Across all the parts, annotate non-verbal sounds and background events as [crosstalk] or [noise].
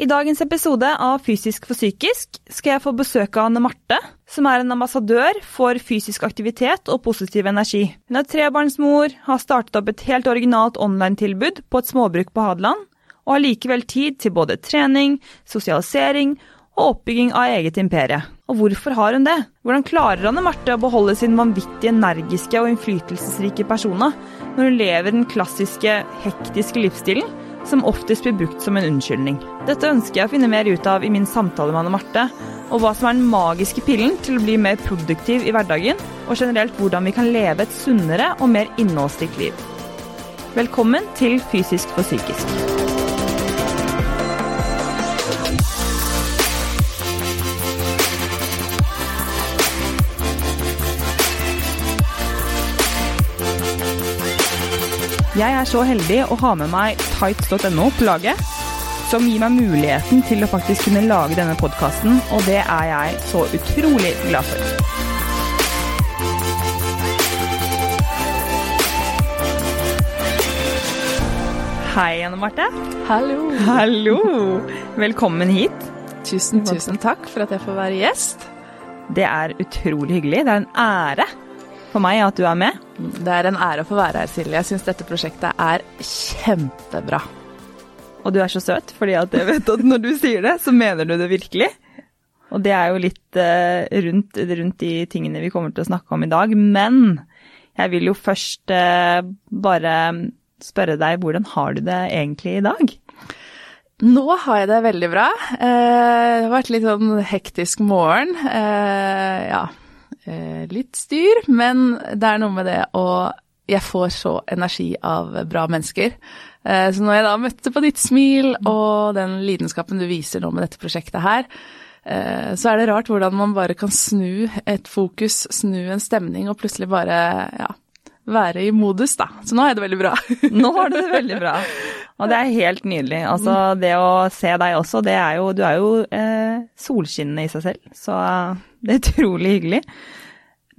I dagens episode av Fysisk for psykisk skal jeg få besøk av Anne Marte, som er en ambassadør for fysisk aktivitet og positiv energi. Hun er trebarnsmor, har startet opp et helt originalt online-tilbud på et småbruk på Hadeland, og har likevel tid til både trening, sosialisering og oppbygging av eget imperie. Og hvorfor har hun det? Hvordan klarer Anne Marte å beholde sin vanvittig energiske og innflytelsesrike persona når hun lever den klassiske, hektiske livsstilen? Som oftest blir brukt som en unnskyldning. Dette ønsker jeg å finne mer ut av i min samtale med Anne Marte, og hva som er den magiske pillen til å bli mer produktiv i hverdagen, og generelt hvordan vi kan leve et sunnere og mer innholdsrikt liv. Velkommen til Fysisk for psykisk. Jeg er så heldig å ha med meg tights.no på laget, som gir meg muligheten til å faktisk kunne lage denne podkasten, og det er jeg så utrolig glad for. Hei, Anne Marte. Hallo. Hallo. Velkommen hit. Tusen, tusen takk for at jeg får være gjest. Det er utrolig hyggelig. Det er en ære for meg at du er med. Det er en ære å få være her, Silje. Jeg syns dette prosjektet er kjempebra. Og du er så søt, fordi at jeg vet at når du sier det, så mener du det virkelig. Og det er jo litt uh, rundt, rundt, de tingene vi kommer til å snakke om i dag. Men jeg vil jo først uh, bare spørre deg, hvordan har du det egentlig i dag? Nå har jeg det veldig bra. Uh, det har vært litt sånn hektisk morgen. ja, litt styr, men det er noe med det å Jeg får så energi av bra mennesker. Eh, så når jeg da møtte på ditt smil og den lidenskapen du viser nå med dette prosjektet her, eh, så er det rart hvordan man bare kan snu et fokus, snu en stemning og plutselig bare ja, være i modus, da. Så nå har jeg det veldig bra. [laughs] nå har du det veldig bra. Og det er helt nydelig. Altså, det å se deg også, det er jo Du er jo eh, solskinnende i seg selv, så det er utrolig hyggelig.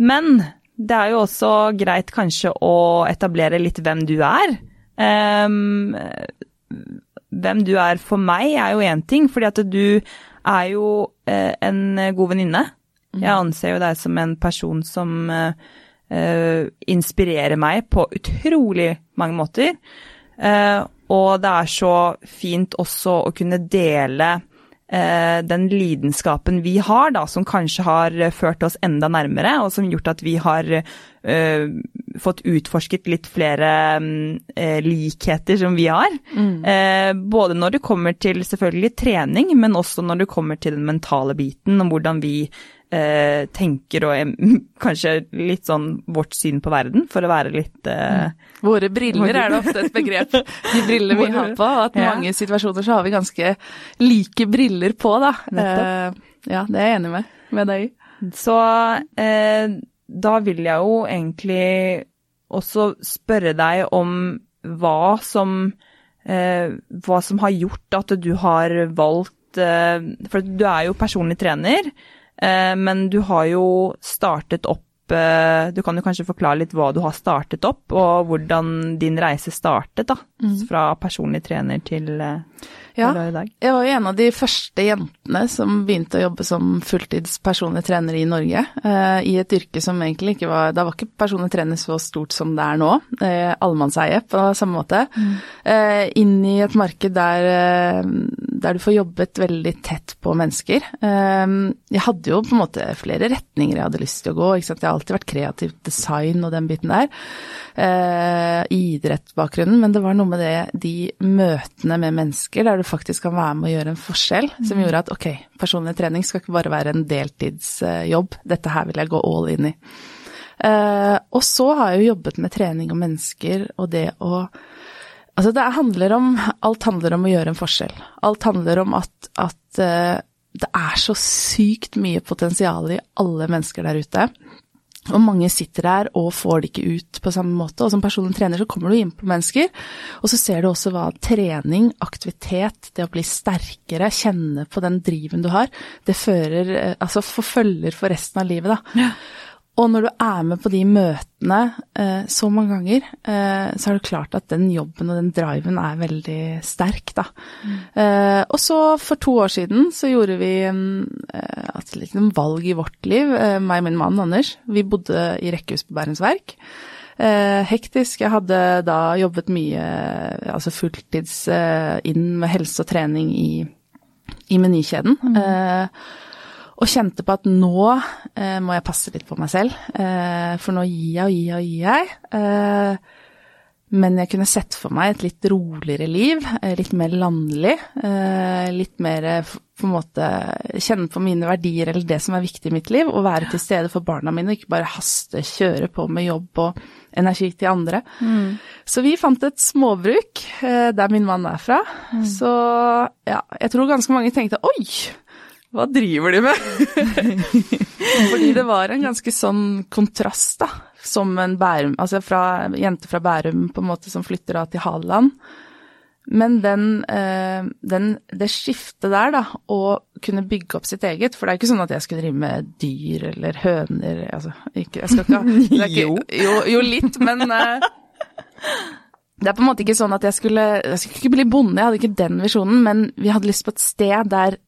Men det er jo også greit kanskje å etablere litt hvem du er. Um, hvem du er for meg er jo én ting, fordi at du er jo uh, en god venninne. Mm. Jeg anser jo deg som en person som uh, uh, inspirerer meg på utrolig mange måter. og det er så fint også å kunne dele Eh, den lidenskapen vi har, da, som kanskje har ført oss enda nærmere, og som gjort at vi har uh, fått utforsket litt flere uh, likheter som vi har. Mm. Uh, både når det kommer til selvfølgelig trening, men også når det kommer til den mentale biten, og hvordan vi eh, tenker og [laughs] kanskje litt sånn vårt syn på verden, for å være litt eh, Våre briller er det ofte et begrep, [laughs] de brillene vi har på. At i ja. mange situasjoner så har vi ganske like briller på, da. Eh, ja, det er jeg enig med, med deg i. Så eh, da vil jeg jo egentlig også spørre deg om hva som, eh, hva som har gjort at du har valgt eh, For du er jo personlig trener. Eh, men du har jo startet opp eh, Du kan jo kanskje forklare litt hva du har startet opp, og hvordan din reise startet, da. Mm. Fra personlig trener til eh, ja, jeg var jo en av de første jentene som begynte å jobbe som fulltids personlig trener i Norge. Eh, I et yrke som egentlig ikke var Da var ikke personlig trener så stort som det er nå. Eh, Allemannseie på samme måte. Mm. Eh, inn i et marked der, der, du får jobbet veldig tett på mennesker. jeg hadde jo på en måte flere retninger jeg hadde lyst til å gå. Jeg har alltid vært kreativt design og den biten der. idrettsbakgrunnen, men det var noe med det, de møtene med mennesker der du faktisk kan være med å gjøre en forskjell, som mm. gjorde at ok, personlig trening skal ikke bare være en deltidsjobb, dette her vil jeg gå all in i. Uh, og så har jeg jo jobbet med trening og mennesker og det å Altså det handler om Alt handler om å gjøre en forskjell. Alt handler om at, at uh, det er så sykt mye potensial i alle mennesker der ute. Og mange sitter der og får det ikke ut på samme måte. Og som personlig trener så kommer du inn på mennesker, og så ser du også hva trening, aktivitet, det å bli sterkere, kjenne på den driven du har, det fører Altså forfølger for resten av livet, da. Ja. Og når du er med på de møtene eh, så mange ganger, eh, så er det klart at den jobben og den driven er veldig sterk, da. Mm. Eh, og så for to år siden så gjorde vi eh, et lite valg i vårt liv, eh, meg og min mann Anders. Vi bodde i rekkehus på Bærums Verk. Eh, hektisk. Jeg hadde da jobbet mye, altså fulltids inn med helse og trening i, i menykjeden. Mm og kjente på at nå eh, må jeg passe litt på meg selv, eh, for nå gir jeg og gir jeg og gir jeg. Eh, men jeg kunne sett for meg et litt roligere liv, eh, litt mer landlig. Eh, litt mer på en måte kjenne på mine verdier eller det som er viktig i mitt liv, og være til stede for barna mine, og ikke bare haste, kjøre på med jobb og energi til andre. Mm. Så vi fant et småbruk eh, der min mann er fra. Mm. Så ja, jeg tror ganske mange tenkte oi! Hva driver de med? [laughs] Fordi det var en ganske sånn kontrast, da. Som en Bærum Altså fra jente fra Bærum på en måte som flytter da til Hadeland. Men den, eh, den, det skiftet der, da, å kunne bygge opp sitt eget For det er ikke sånn at jeg skulle drive med dyr eller høner, altså ikke, Jeg skal ikke ha [laughs] Jo. jo. Jo, litt, men eh, det er på en måte ikke sånn at jeg skulle Jeg skulle ikke bli bonde, jeg hadde ikke den visjonen, men vi hadde lyst på et sted der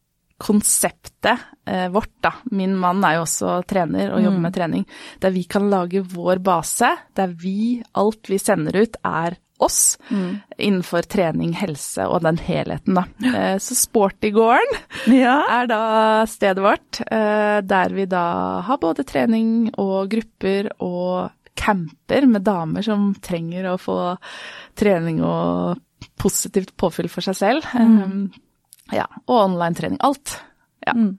konseptet eh, vårt, da. Min mann er jo også trener og jobber mm. med trening. Der vi kan lage vår base, der vi, alt vi sender ut, er oss mm. innenfor trening, helse og den helheten, da. Eh, så Sportygården ja. er da stedet vårt, eh, der vi da har både trening og grupper og camper med damer som trenger å få trening og positivt påfyll for seg selv. Mm. Ja, og online-trening. Alt. Ja. Mm.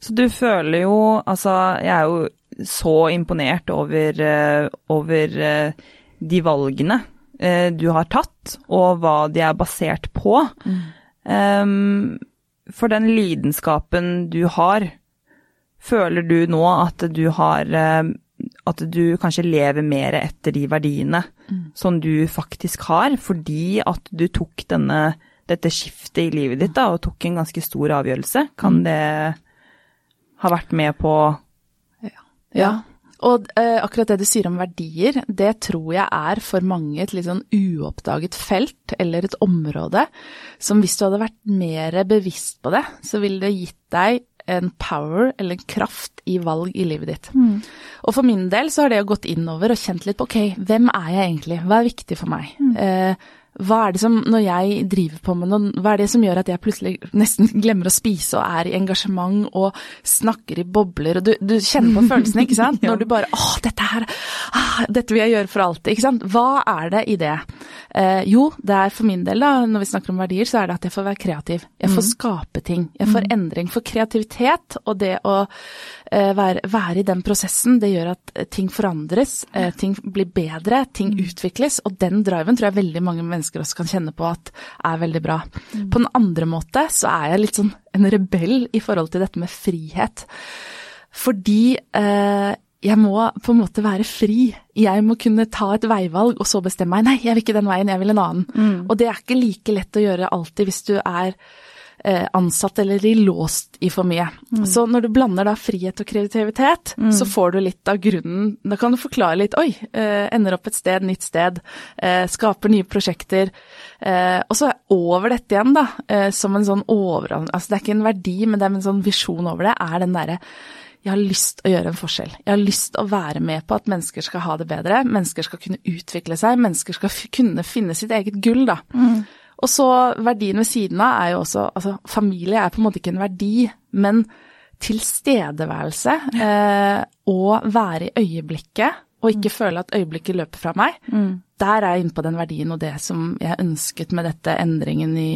Så du føler jo Altså, jeg er jo så imponert over, uh, over uh, de valgene uh, du har tatt, og hva de er basert på. Mm. Um, for den lidenskapen du har, føler du nå at du har At du kanskje lever mer etter de verdiene mm. som du faktisk har, fordi at du tok denne dette skiftet i livet ditt da, og tok en ganske stor avgjørelse. Kan mm. det ha vært med på Ja. ja. Og eh, akkurat det du sier om verdier, det tror jeg er for mange et litt sånn uoppdaget felt, eller et område, som hvis du hadde vært mer bevisst på det, så ville det gitt deg en power eller en kraft i valg i livet ditt. Mm. Og for min del så har det gått innover og kjent litt på ok, hvem er jeg egentlig, hva er viktig for meg? Mm. Eh, hva er det som, når jeg driver på med noe, hva er det som gjør at jeg plutselig nesten [laughs] glemmer å spise og er i engasjement og snakker i bobler, og du, du kjenner på følelsene, ikke sant? [laughs] Når du bare åh, dette her, ah, dette vil jeg gjøre for alltid, ikke sant? Hva er det i det? Eh, jo, det er for min del, da, når vi snakker om verdier, så er det at jeg får være kreativ. Jeg får mm. skape ting. Jeg får mm. endring. For kreativitet og det å eh, være, være, i den prosessen, det gjør at eh, ting forandres, eh, ting blir bedre, ting mm. utvikles, og den driven tror jeg veldig mange mennesker også kan kjenne på at er veldig bra. Mm. På den andre måte så er jeg litt sånn en rebell i forhold til dette med frihet. Fordi eh, jeg må på en måte være fri. Jeg må kunne ta et veivalg og så bestemme meg. Nei, jeg vil ikke den veien, jeg vil en annen. Mm. Og det er ikke like lett å gjøre alltid hvis du er Eh, ansatt eller i låst i for mye. Mm. Så når du blander da frihet og kreativitet, mm. så får du litt av grunnen Da kan du forklare litt Oi, eh, ender opp et sted, nytt sted. Eh, skaper nye prosjekter. Og så over dette igjen, da, som en sånn over... Altså det er ikke en verdi, men det er en sånn visjon over det, er den derre jeg har lyst å gjøre en forskjell. Jeg har lyst å være med på at mennesker skal ha det bedre. Mennesker skal kunne utvikle seg. Mennesker skal kunne finne sitt eget gull, da. Mm. Og så verdien ved siden av er jo også Altså, familie er på en måte ikke en verdi, men tilstedeværelse eh, og være i øyeblikket og ikke mm. føle at øyeblikket løper fra meg. Mm. Der er jeg inne på den verdien og det som jeg ønsket med dette endringen i,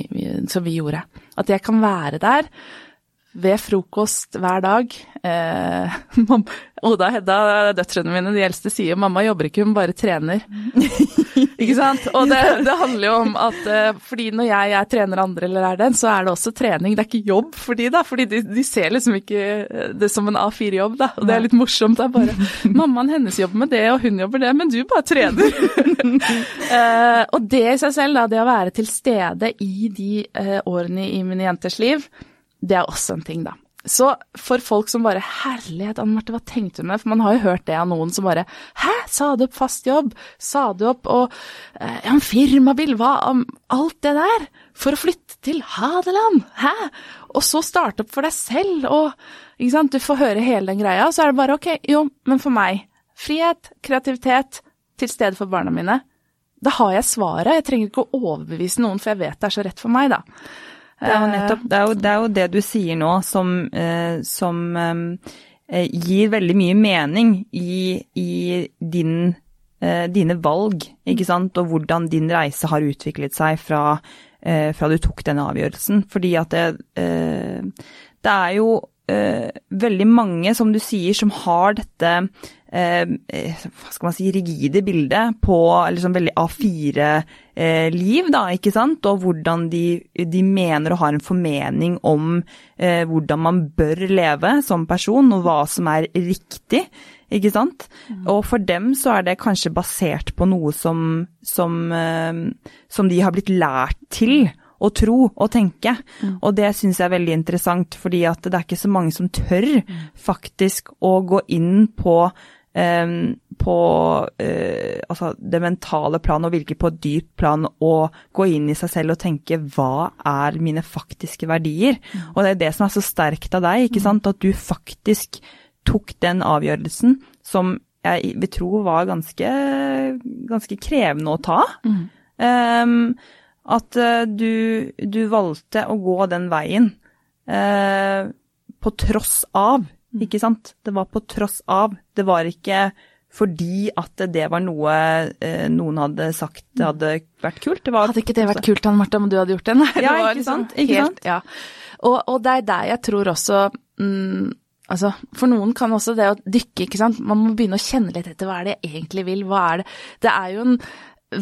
som vi gjorde. At jeg kan være der ved frokost hver dag. Eh, [laughs] Oda og Hedda, døtrene mine, de eldste, sier mamma jobber ikke, hun bare trener. [laughs] ikke sant? Og det, det, handler jo om at eh, fordi når jeg, jeg, trener andre eller er den, så er det også trening. Det er ikke jobb for de da, fordi de, de ser liksom ikke det som en A4-jobb, da. Og det er litt morsomt. Det er bare [laughs] mammaen hennes jobber med det, og hun jobber det, men du bare trener. eh, og det i seg selv, da, det å være til stede i de eh, årene i mine jenters liv, det er også en ting, da. Så for folk som bare Herlighet, Anne Marte, hva tenkte du med? For man har jo hørt det av noen som bare Hæ, sa du opp fast jobb? Sa du opp og eh, en firmabil? Hva om alt det der? For å flytte til Hadeland? Hæ? Og så starte opp for deg selv og Ikke sant, du får høre hele den greia, og så er det bare ok, jo, men for meg Frihet, kreativitet, til stede for barna mine. Da har jeg svaret. Jeg trenger ikke å overbevise noen, for jeg vet det er så rett for meg, da. Det er jo nettopp det, er jo, det, er jo det du sier nå som, eh, som eh, gir veldig mye mening i, i din, eh, dine valg, ikke sant, og hvordan din reise har utviklet seg fra, eh, fra du tok denne avgjørelsen. Fordi at det, eh, det er jo eh, veldig mange, som du sier, som har dette hva skal man si, rigide bildet på liksom veldig A4-liv, da, ikke sant, og hvordan de, de, mener og har en formening om eh, hvordan man bør leve som person, og hva som er riktig, ikke sant. Mm. Og for dem så er det kanskje basert på noe som, som, eh, som de har blitt lært til å tro og tenke. Mm. Og det syns jeg er veldig interessant, fordi at det er ikke så mange som tør mm. faktisk å gå inn på på uh, altså det mentale plan og virke på et dypt plan å gå inn i seg selv og tenke hva er mine faktiske verdier? Mm. Og det er det som er så sterkt av deg, ikke mm. sant? At du faktisk tok den avgjørelsen som jeg vil tro var ganske, ganske krevende å ta. Mm. Um, at uh, du, du, valgte å gå den veien uh, på tross av. Ikke sant? Det var på tross av. Det var ikke fordi at det var noe eh, noen hadde sagt det mm. hadde vært kult. Det hadde ikke det vært kult, Anne Martha, om du hadde gjort det? [laughs] Nei, ja, det ikke liksom sant? Ikke helt, sant? Ja. Og, og, det er der jeg tror også mm, Altså, for noen kan også det å dykke, ikke sant. Man må begynne å kjenne litt etter hva er det jeg egentlig vil, hva er det Det er jo en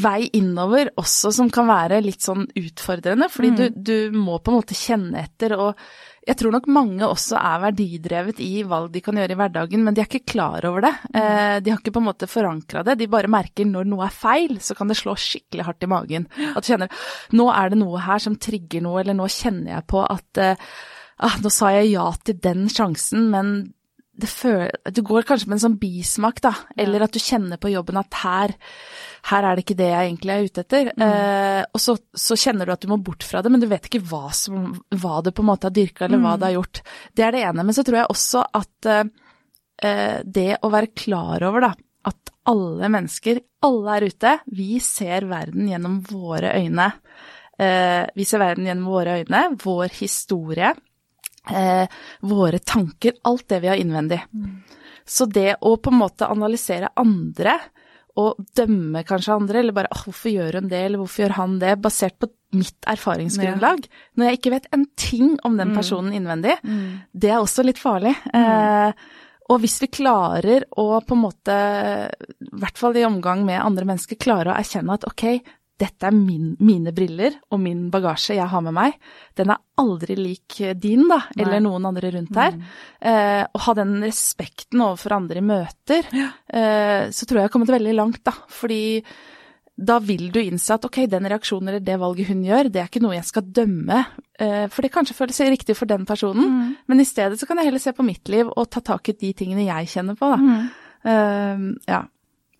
vei innover også som kan være litt sånn utfordrende, fordi mm. du, du må på en måte kjenne etter og jeg tror nok mange også er verdidrevet i valg de kan gjøre i hverdagen, men de er ikke klar over det. Eh, de har ikke på en måte forankra det. De bare merker når noe er feil, så kan det slå skikkelig hardt i magen. At du kjenner nå er det noe her som trigger noe, eller nå kjenner jeg på at eh, ah, nå sa jeg ja til den sjansen, men det føler, du går kanskje med en sånn bismak, da. Eller at du kjenner på jobben at her her er det ikke det jeg egentlig er ute etter. Mm. Eh, og så, så, kjenner du at du må bort fra det, men du vet ikke hva, som, hva du på en måte har dyrka, eller mm. hva det har gjort. Det er det ene. Men så tror jeg også at eh, det å være klar over, da, at alle mennesker, alle er ute, vi ser verden gjennom våre øyne. Eh, vi ser verden gjennom våre øyne, vår historie, eh, våre tanker, alt det vi har innvendig. Mm. Så det å på en måte analysere andre og dømme kanskje andre, eller bare 'hvorfor gjør hun det', eller 'hvorfor gjør han det', basert på mitt erfaringsgrunnlag, ja. når jeg ikke vet en ting om den mm. personen mm. innvendig, mm. det er også litt farlig. Mm. Eh, og hvis vi klarer å på en måte, i hvert fall i omgang med andre mennesker, klare å erkjenne at ok, dette er min, mine briller og min bagasje jeg har med meg. Den er aldri lik din, da, Nei. eller noen andre rundt her. Mm. Eh, ha den respekten overfor andre i møter, ja. eh, så tror jeg jeg har kommet veldig langt, da. Fordi da vil du innse at ok, den reaksjonen eller det valget hun gjør, det er ikke noe jeg skal dømme. Eh, for det kanskje føles riktig for den personen, mm. men i stedet så kan jeg heller se på mitt liv og ta tak i de tingene jeg kjenner på, da. Mm. Uh, ja.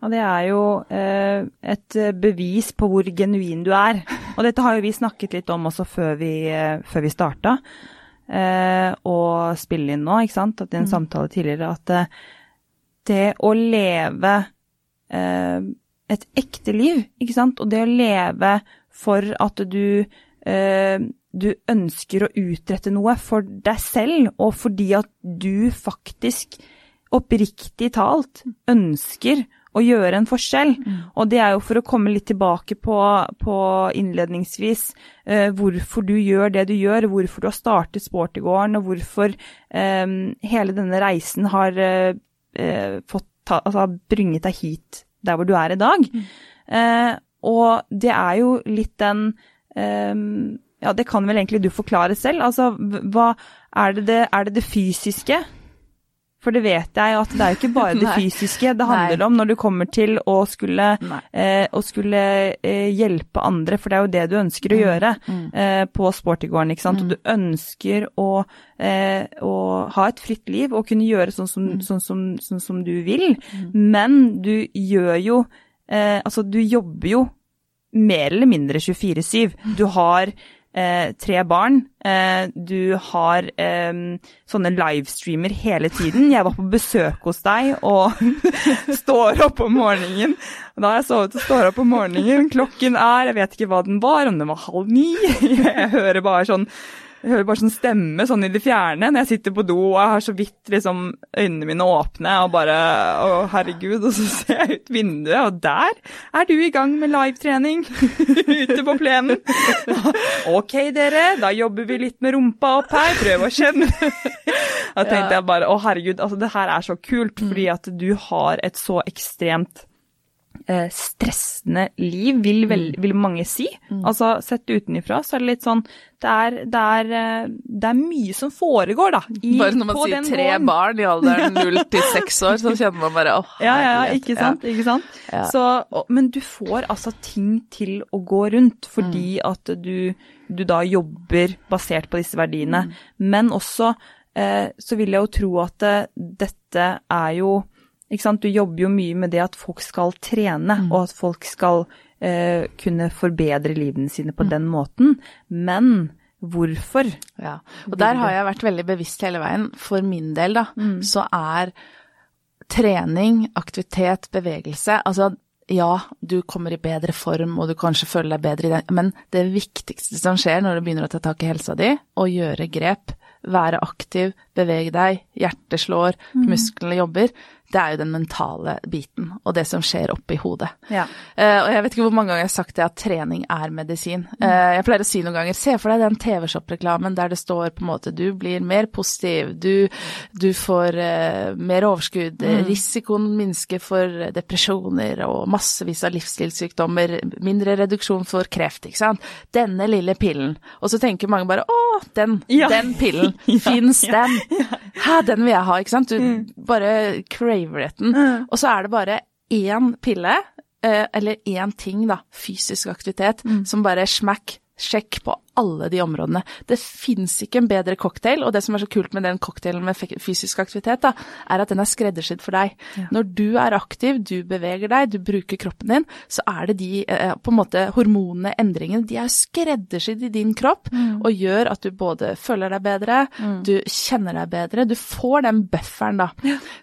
Og det er jo eh, et bevis på hvor genuin du er. Og dette har jo vi snakket litt om også før vi, eh, før vi starta eh, og spille inn nå, ikke sant. At i en mm. samtale tidligere at eh, det å leve eh, et ekte liv, ikke sant, og det å leve for at du eh, du ønsker å utrette noe for deg selv, og fordi at du faktisk oppriktig talt ønsker å gjøre en forskjell. Mm. Og det er jo for å komme litt tilbake på, på innledningsvis eh, hvorfor du gjør det du gjør, hvorfor du har startet Sportygården, og hvorfor eh, hele denne reisen har eh, fått ta, altså, bringet deg hit der hvor du er i dag. Mm. Uh, og det er jo litt den um, Ja, det kan vel egentlig du forklare selv. Altså, hva er det det, er det, det fysiske? For det vet jeg at det er jo ikke bare [laughs] det fysiske det handler Nei. om når du kommer til å skulle, eh, å skulle eh, hjelpe andre, for det er jo det du ønsker å gjøre Mm. eh, på sportygården. ikke sant? Og du ønsker å, eh, å ha et fritt liv og kunne gjøre sånn som, Mm. sånn som, sånn som du vil, men du gjør jo eh, Altså, du jobber jo mer eller mindre 24-7. Du har eh, tre barn. Eh, du har eh, sånne livestreamer hele tiden. Jeg var på besøk hos deg og [laughs] står opp om morgenen. Da har jeg sovet og står opp om morgenen. Klokken er, jeg vet ikke hva den var, om den var halv ni. [laughs] Jeg hører bare sånn jeg hører bare sånn stemme sånn i det fjerne når jeg sitter på do og jeg har så vidt liksom øynene mine åpne og bare Å, herregud. Og så ser jeg ut vinduet, og der er du i gang med livetrening [laughs] ute på plenen. Ok, dere, da jobber vi litt med rumpa opp her. Prøv å kjenne. Da tenkte jeg bare å herregud, altså det her er så kult, fordi at du har et så ekstremt eh, stressende liv, vil, vel, vil mange si. Altså sett utenifra så er det litt sånn Det er, det er, eh, det er mye som foregår, da. I, Bare når man sier tre gården. barn i alderen [laughs] null til seks år, så kjenner man bare åh, Ja, ja, ja, ikke sant. Ikke sant? Ja. Så, men du får altså ting til å gå rundt fordi at du, du da jobber basert på disse verdiene. Men også eh, så vil jeg jo tro at eh, dette er jo? Du jobber jo mye med det at folk skal trene, og at folk skal eh, kunne forbedre livene sine på den måten. Men hvorfor? Ja, og der har jeg vært veldig bevisst hele veien. For min del, da, så er trening, aktivitet, bevegelse Altså, ja, du kommer i bedre form, og du kanskje føler deg bedre i den, men det viktigste som skjer når du begynner å ta tak i helsa di, å gjøre grep, være aktiv, bevege deg, hjertet slår, musklene jobber, det er jo den mentale biten, og det som skjer oppi hodet. Ja. Uh, og jeg vet ikke hvor mange ganger jeg har sagt det at trening er medisin. Uh, jeg pleier å si noen ganger, se for deg den TV-shop-reklamen der det står på en måte du blir mer positiv, du, du får uh, mer overskudd, risikoen minsker for depresjoner og massevis av livsstilssykdommer, mindre reduksjon for kreft, ikke sant. Denne lille pillen. Og så tenker mange bare å, den, Ja. den pillen, [laughs] Ja, fins ja, den? Hæ, den vil jeg ha, ikke sant. Du bare craver den. Og så er det bare én pille, eh, eller én ting, da, fysisk aktivitet, som bare smack, sjekk på alle de områdene. Det fins ikke en bedre cocktail, og det som er så kult med den cocktailen med fysisk aktivitet, da, er at den er skreddersydd for deg. Når du er aktiv, du beveger deg, du bruker kroppen din, så er det de eh, på en måte hormonene, endringene, de er skreddersydd i din kropp, og gjør at du både føler deg bedre, du kjenner deg bedre, du får den bufferen da.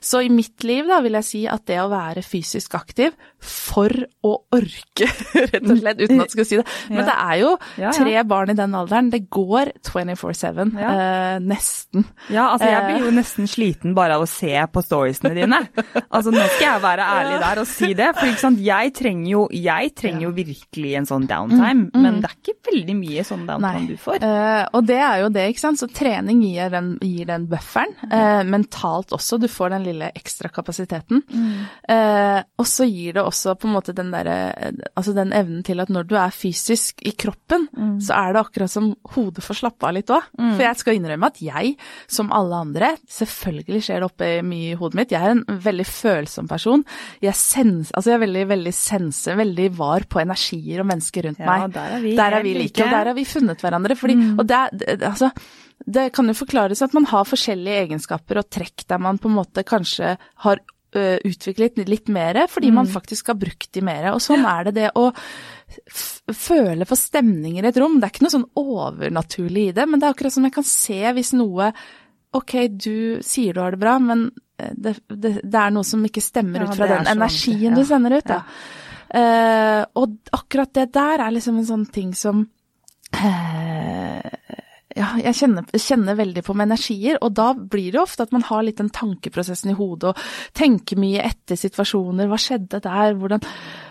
Så i mitt liv da vil jeg si at det å være fysisk aktiv for å orke, [laughs] rett og slett, uten at jeg skal si det. Men Ja. det er jo Ja, ja. tre barn i den alderen, det går 24-7, Ja. eh, nesten. Ja, altså jeg Eh. blir jo nesten sliten bare av å se på storiesene dine. Altså nå skal jeg være [laughs] ærlig der og si det, for ikke sant, jeg trenger jo, jeg trenger jo virkelig en sånn downtime, men det er ikke veldig mye sånn downtime du får. Eh, og det er jo det, ikke sant. Så trening gir den, gir den bufferen. eh, mentalt også, du får den lille ekstra kapasiteten. Eh, og så gir det også på en måte den derre Altså den evnen til at når du er fysisk i kroppen, så er det akkurat som hodet får slappe av litt òg. For jeg skal innrømme at jeg, som alle andre, selvfølgelig skjer det oppe mye i hodet mitt. Jeg er en veldig følsom person. Jeg, sens, altså jeg er veldig, veldig sense, veldig var på energier og mennesker rundt Ja, meg. der er vi der er vi like, like. og der har vi funnet hverandre. Fordi, og det, altså, det kan jo forklares at man har forskjellige egenskaper og trekk der man på en måte kanskje har utviklet litt mer, fordi man faktisk har brukt de mer. Og sånn er det det å føle for stemninger i et rom. Det er ikke noe sånn overnaturlig i det, men det er akkurat som jeg kan se hvis noe Ok, du sier du har det bra, men eh, det, det, det er noe som ikke stemmer Ja, ut fra den energien du sender ut. Ja. Da. Uh, og akkurat det der er liksom en sånn ting som eh, ja, jeg kjenner, kjenner veldig på med energier, og da blir det ofte at man har litt den tankeprosessen i hodet og tenker mye etter situasjoner. Hva skjedde der? Hvordan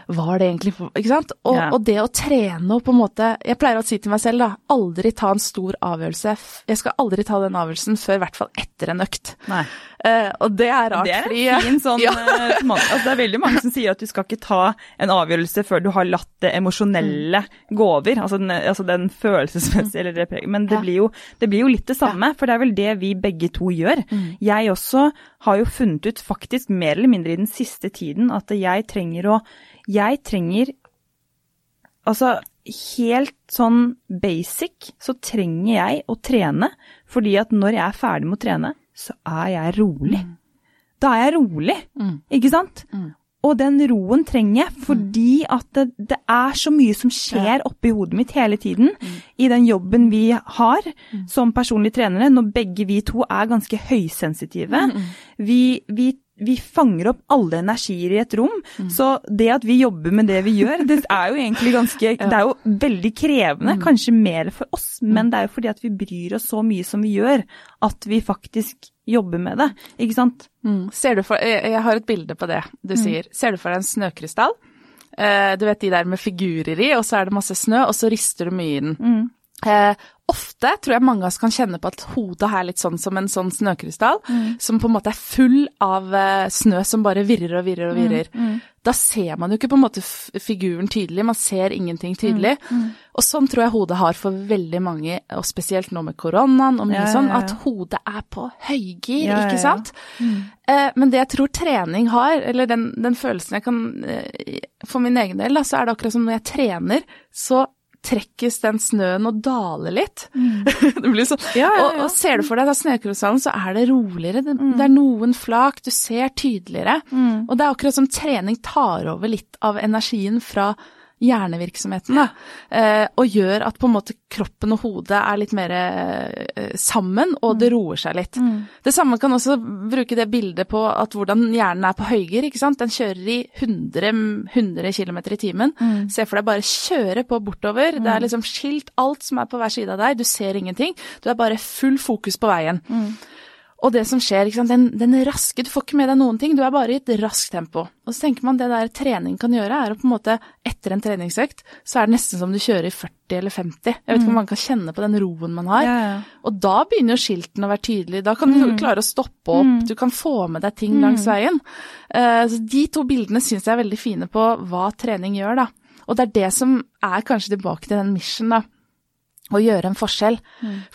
var det egentlig Ikke sant? Og, Ja. og det å trene og på en måte Jeg pleier å si til meg selv, da, aldri ta en stor avgjørelse. Jeg skal aldri ta den avgjørelsen før i hvert fall etter en økt. Nei. Uh, og det er rart, Det er en fin sånn [laughs] Ja. eh, altså Det er veldig mange som sier at du skal ikke ta en avgjørelse før du har latt det emosjonelle gå over, altså den, altså den følelsesmessige eller det Men det, Ja. blir jo, det blir jo litt det samme, for det er vel det vi begge to gjør. Jeg også har jo funnet ut, faktisk mer eller mindre i den siste tiden, at jeg trenger å Jeg trenger Altså, helt sånn basic så trenger jeg å trene, fordi at når jeg er ferdig med å trene, så er jeg rolig. Da er jeg rolig, Mm. ikke sant? Mm. Og den roen trenger jeg fordi at det, det er så mye som skjer oppi hodet mitt hele tiden i den jobben vi har som personlige trenere, når begge vi to er ganske høysensitive. Vi, vi, vi fanger opp alle energier i et rom, så det at vi jobber med det vi gjør, det er jo egentlig ganske [laughs] Det er jo veldig krevende, kanskje mer for oss, men det er jo fordi at vi bryr oss så mye som vi gjør, at vi faktisk jobber med det, ikke sant? Mm. Ser du for, jeg, jeg har et bilde på det du sier. Ser du for deg en snøkrystall? Eh, du vet de der med figurer i, og så er det masse snø, og så rister du mye i den. Eh, ofte tror jeg mange av oss kan kjenne på at hodet er litt sånn som en sånn snøkrystall, som på en måte er full av eh, snø som bare virrer og virrer og virrer. Da ser man jo ikke på en måte figuren tydelig, man ser ingenting tydelig. Og sånn tror jeg hodet har for veldig mange, og spesielt nå med koronaen og mye Ja, ja, sånn, at hodet er på høygir, Ja, ja, ikke ja. sant? Eh, men det jeg tror trening har, eller den, den følelsen jeg kan eh, For min egen del, da, så er det akkurat som når jeg trener, så trekkes den snøen og daler litt. [laughs] det blir sånn. Ja, ja, Og, ja. og ser du for deg da snøkrystallen, så er det roligere. Det, det er noen flak, du ser tydeligere. Og det er akkurat som trening tar over litt av energien fra hjernevirksomheten, da. Eh, og gjør at på en måte kroppen og hodet er litt mer eh, sammen, og det roer seg litt. Det samme kan også bruke det bildet på at hvordan hjernen er på høygir, ikke sant. Den kjører i 100, 100 km i timen. Se for deg bare kjøre på bortover. Det er liksom skilt alt som er på hver side av deg, du ser ingenting. Du er bare full fokus på veien. Og det som skjer, den, den raske, du får ikke med deg noen ting, du er bare i et raskt tempo. Og så tenker man det der trening kan gjøre, er å på en måte, etter en treningsøkt, så er det nesten som du kjører i 40 eller 50. Jeg vet ikke om man kan kjenne på den roen man har. Ja, ja. Og da begynner jo skiltene å være tydelige, da kan du klare å stoppe opp, du kan få med deg ting langs veien. Uh, så de to bildene syns jeg er veldig fine på hva trening gjør, da. Og det er det som er kanskje tilbake til den mission, da å gjøre en forskjell.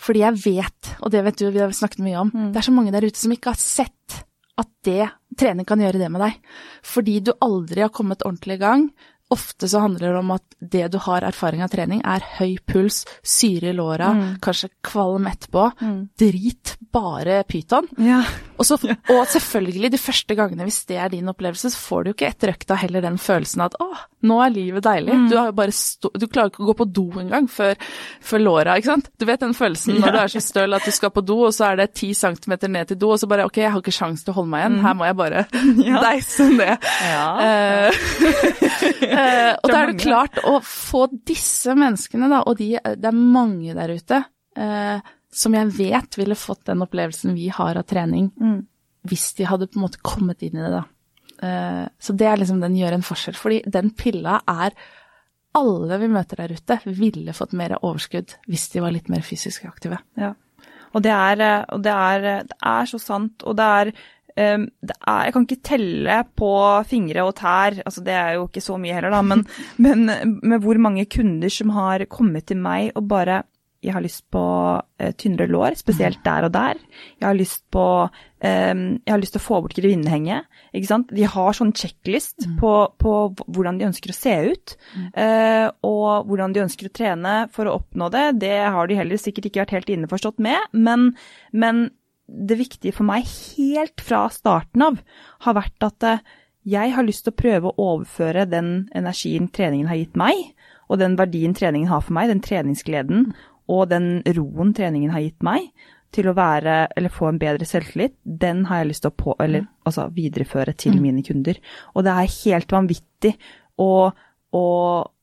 Fordi jeg vet, og det vet du, vi har snakket mye om, det er så mange der ute som ikke har sett at det, trening kan gjøre det med deg. Fordi du aldri har kommet ordentlig i gang. Ofte så handler det om at det du har erfaring av trening, er høy puls, syre i låra, kanskje kvalm etterpå. Drit bare pyton. Ja. Og, så, og selvfølgelig, de første gangene, hvis det er din opplevelse, så får du jo ikke etter økta heller den følelsen at å, nå er livet deilig. Du, har jo bare stå, du klarer ikke å gå på do engang før, før låra, ikke sant. Du vet den følelsen når du er så støl at du skal på do, og så er det ti centimeter ned til do, og så bare ok, jeg har ikke sjans til å holde meg igjen, her må jeg bare [laughs] deise ned. Ja. Eh, [laughs] [laughs] og da er det klart å få disse menneskene, da, og de, det er mange der ute, eh, som jeg vet ville fått den opplevelsen vi har av trening, hvis de hadde på en måte kommet inn i det, da. Eh, så det er liksom den gjør en forskjell, fordi den pilla er alle vi møter der ute, ville fått mer overskudd hvis de var litt mer fysisk aktive. Ja. Og det er, eh, og det er, det er så sant. Og det er, det er Jeg kan ikke telle på fingre og tær, altså det er jo ikke så mye heller, da, men, [laughs] men med hvor mange kunder som har kommet til meg og bare jeg har lyst på uh, tynnere lår, spesielt der og der. Jeg har lyst på um, Jeg har lyst til å få bort grevinnehenget. Ikke sant? De har sånn checklist på, på hvordan de ønsker å se ut, Uh, og hvordan de ønsker å trene for å oppnå det. Det har de heller sikkert ikke vært helt innforstått med, men, men det viktige for meg helt fra starten av har vært at eh, jeg har lyst til å prøve å overføre den energien treningen har gitt meg, og den verdien treningen har for meg, den treningsgleden og den roen treningen har gitt meg til å være, eller få en bedre selvtillit, den har jeg lyst til å på, eller, altså, videreføre til mine kunder. Og det er helt vanvittig å, å,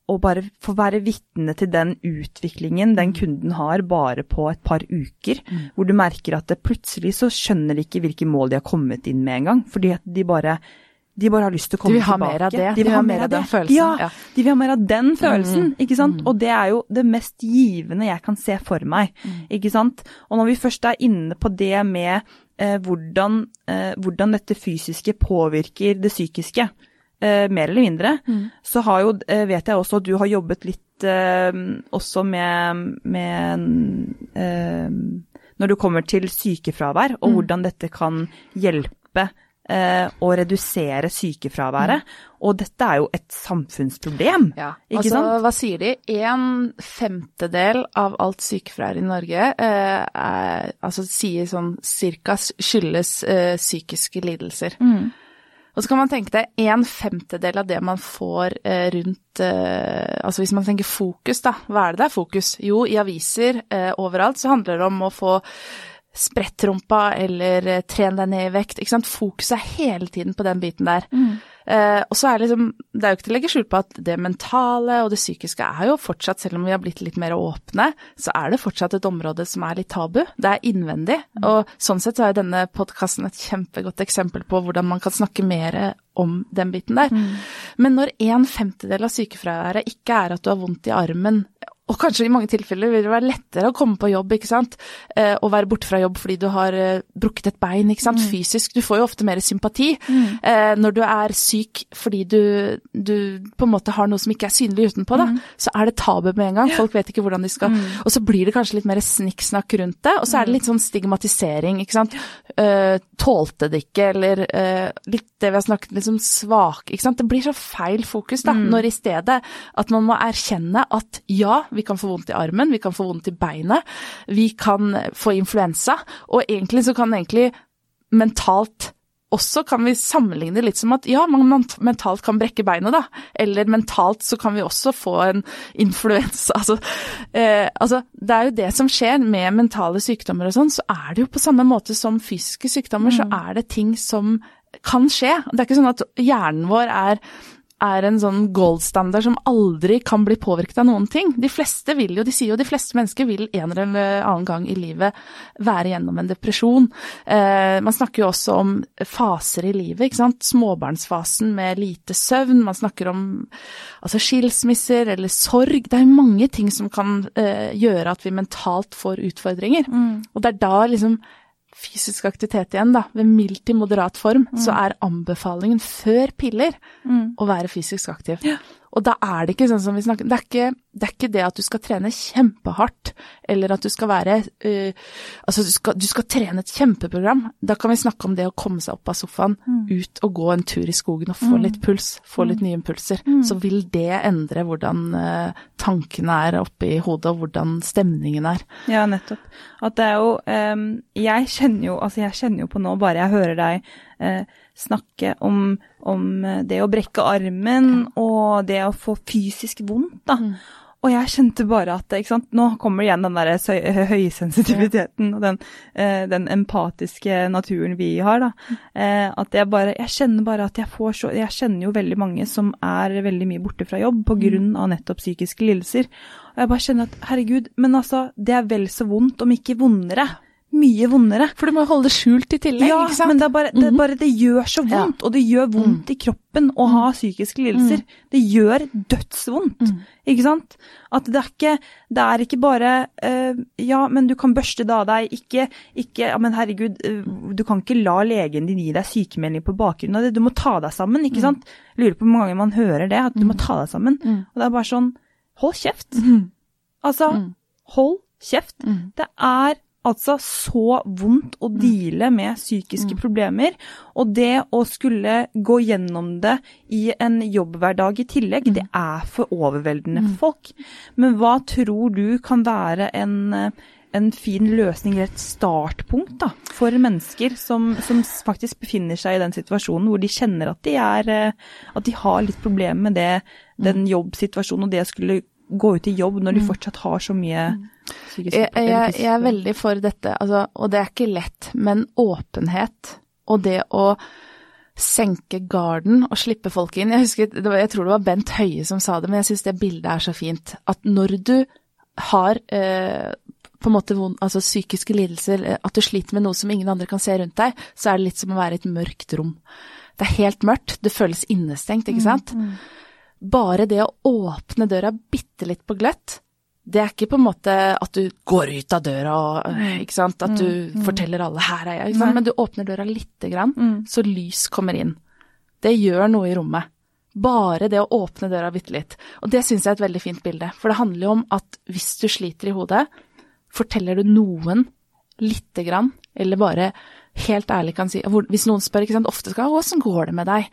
å bare få være vitne til den utviklingen den kunden har bare på et par uker, hvor du merker at det plutselig så skjønner de ikke hvilke mål de har kommet inn med engang, fordi at de bare de bare har lyst til å komme tilbake. De vil ha mer av det. De vil ha mer av den følelsen, Ja, ja. de vil ha mer av den følelsen, Mm, ikke sant. Og det er jo det mest givende jeg kan se for meg, Mm. ikke sant. Og når vi først er inne på det med eh, hvordan, eh, hvordan dette fysiske påvirker det psykiske, mer eller mindre, Mm. så har jo, eh, vet jeg også at du har jobbet litt eh, også med, med eh, Når du kommer til sykefravær, og Mm. hvordan dette kan hjelpe eh, å redusere sykefraværet. Og dette er jo et samfunnsproblem, Ja, ikke altså sant? hva sier de? En femtedel av alt sykefravær i Norge eh, er, altså sier sånn cirka skyldes eh, psykiske lidelser. Mm. Og så kan man tenke deg en femtedel av det man får eh, rundt eh, Altså hvis man tenker fokus, da. Hva er det det er fokus? Jo, i aviser eh, overalt så handler det om å få sprettrumpa eller eh, tren deg ned i vekt. Ikke sant? Fokuset er hele tiden på den biten der. Eh, og så er liksom Det er jo ikke til å legge skjul på at det mentale og det psykiske er jo fortsatt, selv om vi har blitt litt mer åpne, så er det fortsatt et område som er litt tabu. Det er innvendig. Og sånn sett så er denne podkasten et kjempegodt eksempel på hvordan man kan snakke mer om den biten der. Men når en femtedel av sykefraværet ikke er at du har vondt i armen, og kanskje i mange tilfeller vil det være lettere å komme på jobb, ikke sant, eh, og være borte fra jobb fordi du har eh, brukket et bein, ikke sant, fysisk. Du får jo ofte mer sympati eh, når du er syk fordi du, du på en måte har noe som ikke er synlig utenpå, da. Så er det tabu med en gang. Folk vet ikke hvordan de skal. Og så blir det kanskje litt mer snikksnakk rundt det, og så er det litt sånn stigmatisering, ikke sant. Eh, tålte det ikke, eller eh, litt det vi har snakket litt liksom svak, ikke sant. Det blir så feil fokus, da, når i stedet at man må erkjenne at ja, vi kan få vondt i armen, vi kan få vondt i beinet, vi kan få influensa, og egentlig så kan egentlig mentalt også kan vi sammenligne litt som at ja, man mentalt kan brekke beinet, da. Eller mentalt så kan vi også få en influensa. [laughs] Altså, eh, altså, det er jo det som skjer med mentale sykdommer og sånn, så er det jo på samme måte som fysiske sykdommer, så er det ting som kan skje. Det er ikke sånn at hjernen vår er er en sånn goldstandard som aldri kan bli påvirket av noen ting. De fleste vil jo, de sier jo de fleste mennesker vil en eller annen gang i livet være gjennom en depresjon. Eh, man snakker jo også om faser i livet, ikke sant. Småbarnsfasen med lite søvn. Man snakker om altså skilsmisser eller sorg. Det er jo mange ting som kan eh, gjøre at vi mentalt får utfordringer. Og det er da liksom fysisk aktivitet igjen, da, ved mild til moderat form, så er anbefalingen før piller å være fysisk aktiv. Og da er det ikke sånn som vi snakker det er ikke, det er ikke det at du skal trene kjempehardt, eller at du skal være uh, Altså, du skal, du skal trene et kjempeprogram. Da kan vi snakke om det å komme seg opp av sofaen, ut og gå en tur i skogen og få litt puls, få litt nye impulser. Så vil det endre hvordan uh, tankene er oppe i hodet, og hvordan stemningen er. Ja, nettopp. At det er jo um, Jeg kjenner jo altså jeg kjenner jo på nå, bare jeg hører deg eh, snakke om, om eh, det å brekke armen og det å få fysisk vondt, da. Og jeg kjente bare at ikke sant? Nå kommer igjen den der høysensitiviteten og den, eh, den empatiske naturen vi har. da. Eh, at jeg bare Jeg kjenner bare at jeg får så Jeg kjenner jo veldig mange som er veldig mye borte fra jobb pga. av nettopp psykiske lidelser. Og jeg bare kjenner at herregud, men altså, det er vel så vondt, om ikke vondere. Mye vondere. For du må holde det skjult i tillegg, Ja, ikke sant? men det er bare det, er bare, det gjør så Ja. vondt, og det gjør vondt i kroppen å ha psykiske lidelser. Det gjør dødsvondt, ikke sant? At det er ikke, det er ikke bare uh, Ja, men du kan børste det av deg, ikke, ikke Ja, men herregud, uh, du kan ikke la legen din gi deg sykemelding på bakgrunn av det. Du må ta deg sammen, ikke sant? Lurer på hvor mange ganger man hører det, at du må ta deg sammen. Og det er bare sånn Hold kjeft. Altså, hold kjeft. Det er altså så vondt å deale med psykiske problemer, og det å skulle gå gjennom det i en jobbhverdag i tillegg, det er for overveldende for folk. Men hva tror du kan være en, en fin løsning, eller et startpunkt, da, for mennesker som, som faktisk befinner seg i den situasjonen hvor de kjenner at de, er, eh, at de har litt problemer med det, den jobbsituasjonen og det å skulle gå ut i jobb når de fortsatt har så mye psykiske Jeg, jeg, jeg er veldig for dette, altså, og det er ikke lett, men åpenhet og det å senke garden og slippe folk inn. Jeg, husker, var, jeg tror det var Bent Høie som sa det, men jeg syns det bildet er så fint. At når du har eh, på en måte altså psykiske lidelser, eh, at du sliter med noe som ingen andre kan se rundt deg, så er det litt som å være i et mørkt rom. Det er helt mørkt, det føles innestengt, ikke sant. Bare det å åpne døra bitte litt på gløtt, det er ikke på en måte at du går ut av døra og at du forteller alle 'her er jeg', men du åpner døra lite grann, så lys kommer inn. Det gjør noe i rommet. Bare det å åpne døra bitte litt. Og det syns jeg er et veldig fint bilde. For det handler jo om at hvis du sliter i hodet, forteller du noen lite grann, eller bare helt ærlig kan si Hvis noen spør, ikke sant, ofte skal 'åssen går det med deg?'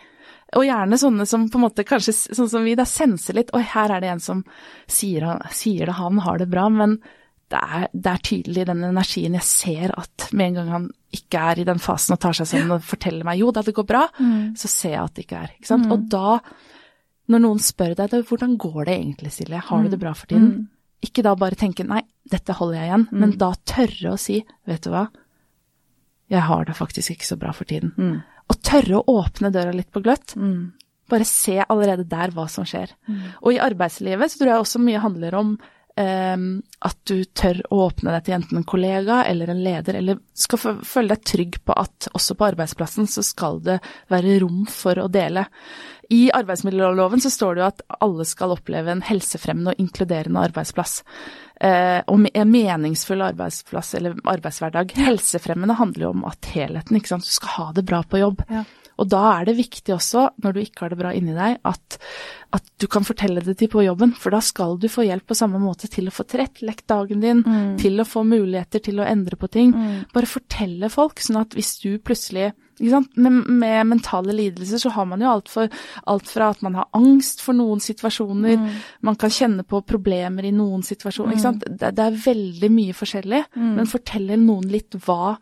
Og gjerne sånne som på en måte kanskje, sånn som vi, da senser litt 'oi, her er det en som sier, sier det, han har det bra', men det er, det er tydelig den energien jeg ser at med en gang han ikke er i den fasen og tar seg sammen og forteller meg 'jo da, det går bra', Mm. så ser jeg at det ikke er. Ikke sant? Og da, når noen spør deg da, 'hvordan går det egentlig, Silje, har du det bra for tiden', ikke da bare tenke 'nei, dette holder jeg igjen', men da tørre å si 'vet du hva, jeg har det faktisk ikke så bra for tiden'. Og tørre å åpne døra litt på gløtt. Bare se allerede der hva som skjer. Og i arbeidslivet så tror jeg også mye handler om um, at du tør å åpne deg til enten en kollega eller en leder, eller skal føle deg trygg på at også på arbeidsplassen så skal det være rom for å dele. I arbeidsmiljøloven så står det jo at alle skal oppleve en helsefremmende og inkluderende arbeidsplass. Eh, og en meningsfull arbeidsplass eller arbeidshverdag. Helsefremmende handler jo om at helheten, ikke sant. Du skal ha det bra på jobb. Ja. Og da er det viktig også, når du ikke har det bra inni deg, at, at du kan fortelle det til på jobben, for da skal du få hjelp på samme måte til å få tilrettelagt dagen din, til å få muligheter til å endre på ting. Bare fortelle folk, sånn at hvis du plutselig? Med, med mentale lidelser så har man jo alt, for, alt fra at man har angst for noen situasjoner, man kan kjenne på problemer i noen situasjoner. Sant? Det, det er veldig mye forskjellig, men forteller noen litt hva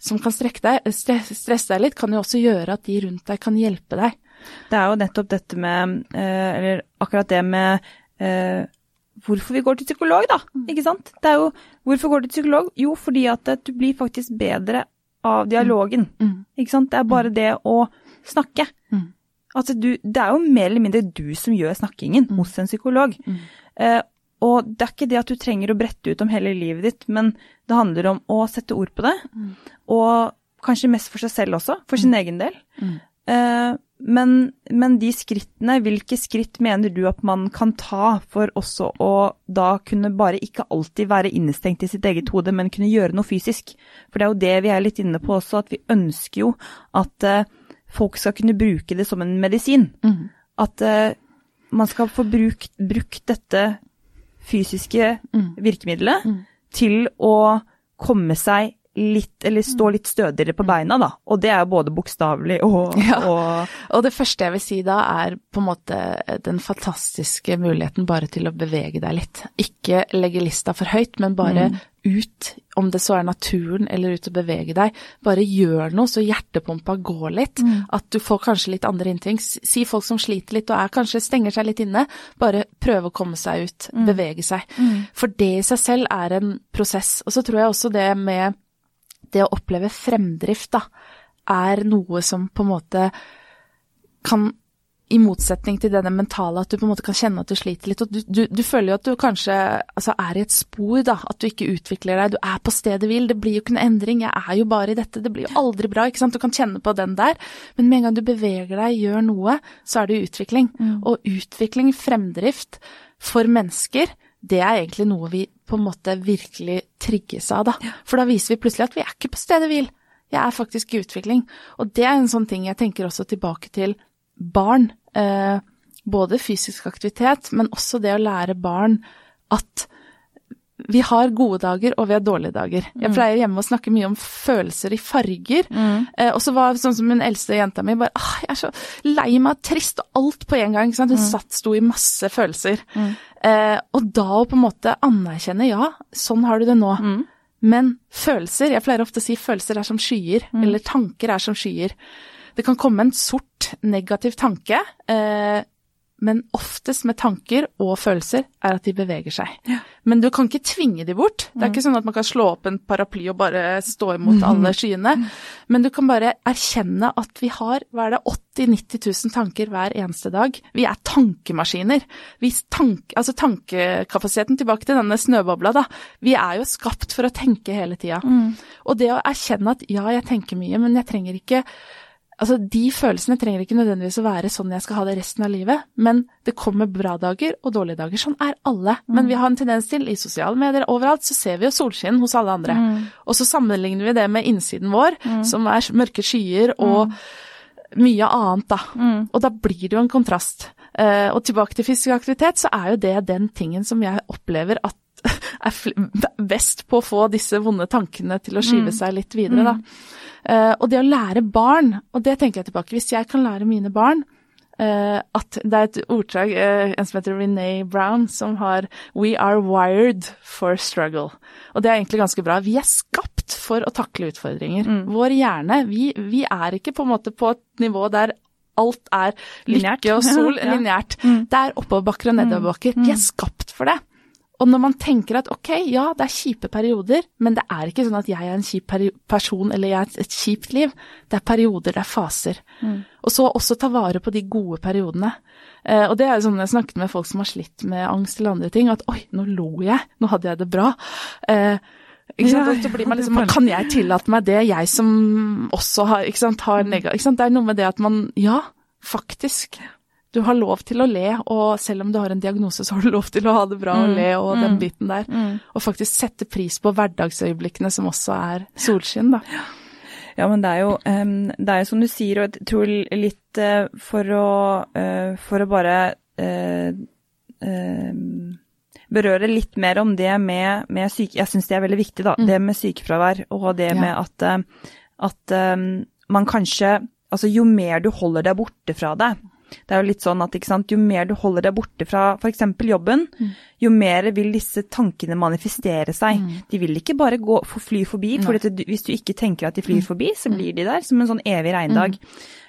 som kan deg, stresse deg litt, kan jo også gjøre at de rundt deg kan hjelpe deg. Det er jo nettopp dette med eh, Eller akkurat det med eh, hvorfor vi går til psykolog, da. Ikke sant? Det er jo Hvorfor går du til psykolog? Jo, fordi at eh, du blir faktisk bedre av dialogen. Ikke sant? Det er bare det å snakke. Mm. Altså, du, det er jo mer eller mindre du som gjør snakkingen hos en psykolog. Eh, og det er ikke det at du trenger å brette ut om hele livet ditt, men det handler om å sette ord på det. Og kanskje mest for seg selv også, for sin egen del. Eh, men, men de skrittene, hvilke skritt mener du at man kan ta for også å da kunne bare ikke alltid være innestengt i sitt eget hode, men kunne gjøre noe fysisk? For det er jo det vi er litt inne på også, at vi ønsker jo at uh, folk skal kunne bruke det som en medisin. At uh, man skal få brukt, brukt dette fysiske virkemidlet til å komme seg litt, eller stå litt stødigere på beina, da. Og det er jo både bokstavelig og, [laughs] Ja. og Og det første jeg vil si da, er på en måte den fantastiske muligheten bare til å bevege deg litt. Ikke legge lista for høyt, men bare ut, om det så er naturen eller ut og bevege deg. Bare gjør noe, så hjertepumpa går litt. At du får kanskje litt andre innting. Si folk som sliter litt og er kanskje stenger seg litt inne, bare prøve å komme seg ut, bevege seg. For det i seg selv er en prosess. Og så tror jeg også det med det å oppleve fremdrift, da, er noe som på en måte kan i motsetning til det mentale, at du på en måte kan kjenne at du sliter litt. og Du, du, du føler jo at du kanskje altså, er i et spor, da. At du ikke utvikler deg. Du er på stedet hvil. Det blir jo ikke noe endring. Jeg er jo bare i dette. Det blir jo aldri bra. ikke sant? Du kan kjenne på den der. Men med en gang du beveger deg, gjør noe, så er det utvikling. Og utvikling, fremdrift, for mennesker, det er egentlig noe vi på en måte virkelig trigges av, da. For da viser vi plutselig at vi er ikke på stedet hvil. Jeg er faktisk i utvikling. Og det er en sånn ting jeg tenker også tilbake til barn. Eh, både fysisk aktivitet, men også det å lære barn at vi har gode dager og vi har dårlige dager. Jeg pleier hjemme å snakke mye om følelser i farger. Eh, og så var sånn som min eldste jenta mi bare ah, jeg er så lei meg trist og alt på en gang. Hun satt, sto i masse følelser. Eh, og da å på en måte anerkjenne ja, sånn har du det nå. Men følelser, jeg pleier ofte å si følelser er som skyer, eller tanker er som skyer. Det kan komme en sort, negativ tanke, eh, men oftest med tanker og følelser er at de beveger seg. Men du kan ikke tvinge de bort. Det er ikke sånn at man kan slå opp en paraply og bare stå imot [laughs] alle skyene. Men du kan bare erkjenne at vi har, hva er det, 80 000-90 000 tanker hver eneste dag. Vi er tankemaskiner. Vi tank, altså tankekapasiteten, tilbake til denne snøbobla, da. Vi er jo skapt for å tenke hele tida. Og det å erkjenne at ja, jeg tenker mye, men jeg trenger ikke Altså, de følelsene trenger ikke nødvendigvis å være sånn jeg skal ha det resten av livet, men det kommer bra dager og dårlige dager. Sånn er alle. Men vi har en tendens til, i sosiale medier overalt, så ser vi jo solskinn hos alle andre. Og så sammenligner vi det med innsiden vår, som er mørke skyer og mye annet, da. Og da blir det jo en kontrast. Eh, og tilbake til fysisk aktivitet, så er jo det den tingen som jeg opplever at [laughs] er [laughs] best på å få disse vonde tankene til å skyve seg litt videre, da. Eh, og det å lære barn, og det tenker jeg tilbake, hvis jeg kan lære mine barn eh, at det er et ordtak, eh, en som heter Renee Brown, som har We are wired for struggle. Og det er egentlig ganske bra. Vi er skapt for å takle utfordringer. Vår hjerne, vi, vi er ikke på en måte på et nivå der alt er Lineært. lykke og sol, [laughs] Ja. Mm. Det er oppoverbakker og nedoverbakker. Vi er skapt for det. Og når man tenker at ok, ja, det er kjipe perioder, men det er ikke sånn at jeg er en kjip person eller jeg har et, kjipt liv. Det er perioder, det er faser. Og så også ta vare på de gode periodene. Eh, og det er jo sånn jeg snakket med folk som har slitt med angst eller andre ting, at oi, nå lo jeg, nå hadde jeg det bra. Eh, ikke sant? Ja, man liksom, er kan jeg tillate meg det, jeg som også har, ikke sant, har nega... Ikke sant? Det er noe med det at man, ja, faktisk. Du har lov til å le, og selv om du har en diagnose, så har du lov til å ha det bra og le og den biten der. Og faktisk sette pris på hverdagsøyeblikkene som også er solskinn, da. Ja, men det er jo, det er jo som du sier, og jeg tror litt eh, for å, eh, for å bare eh, berøre litt mer om det med, med syke... Jeg syns det er veldig viktig, da. Det med sykefravær og det Ja. med at, at man kanskje Altså, jo mer du holder deg borte fra det, det er jo litt sånn at sant, Jo mer du holder deg borte fra f.eks. jobben, jo mer vil disse tankene manifestere seg. De vil ikke bare gå, for fly forbi, for hvis du ikke tenker at de flyr forbi, så blir de der som en sånn evig regndag.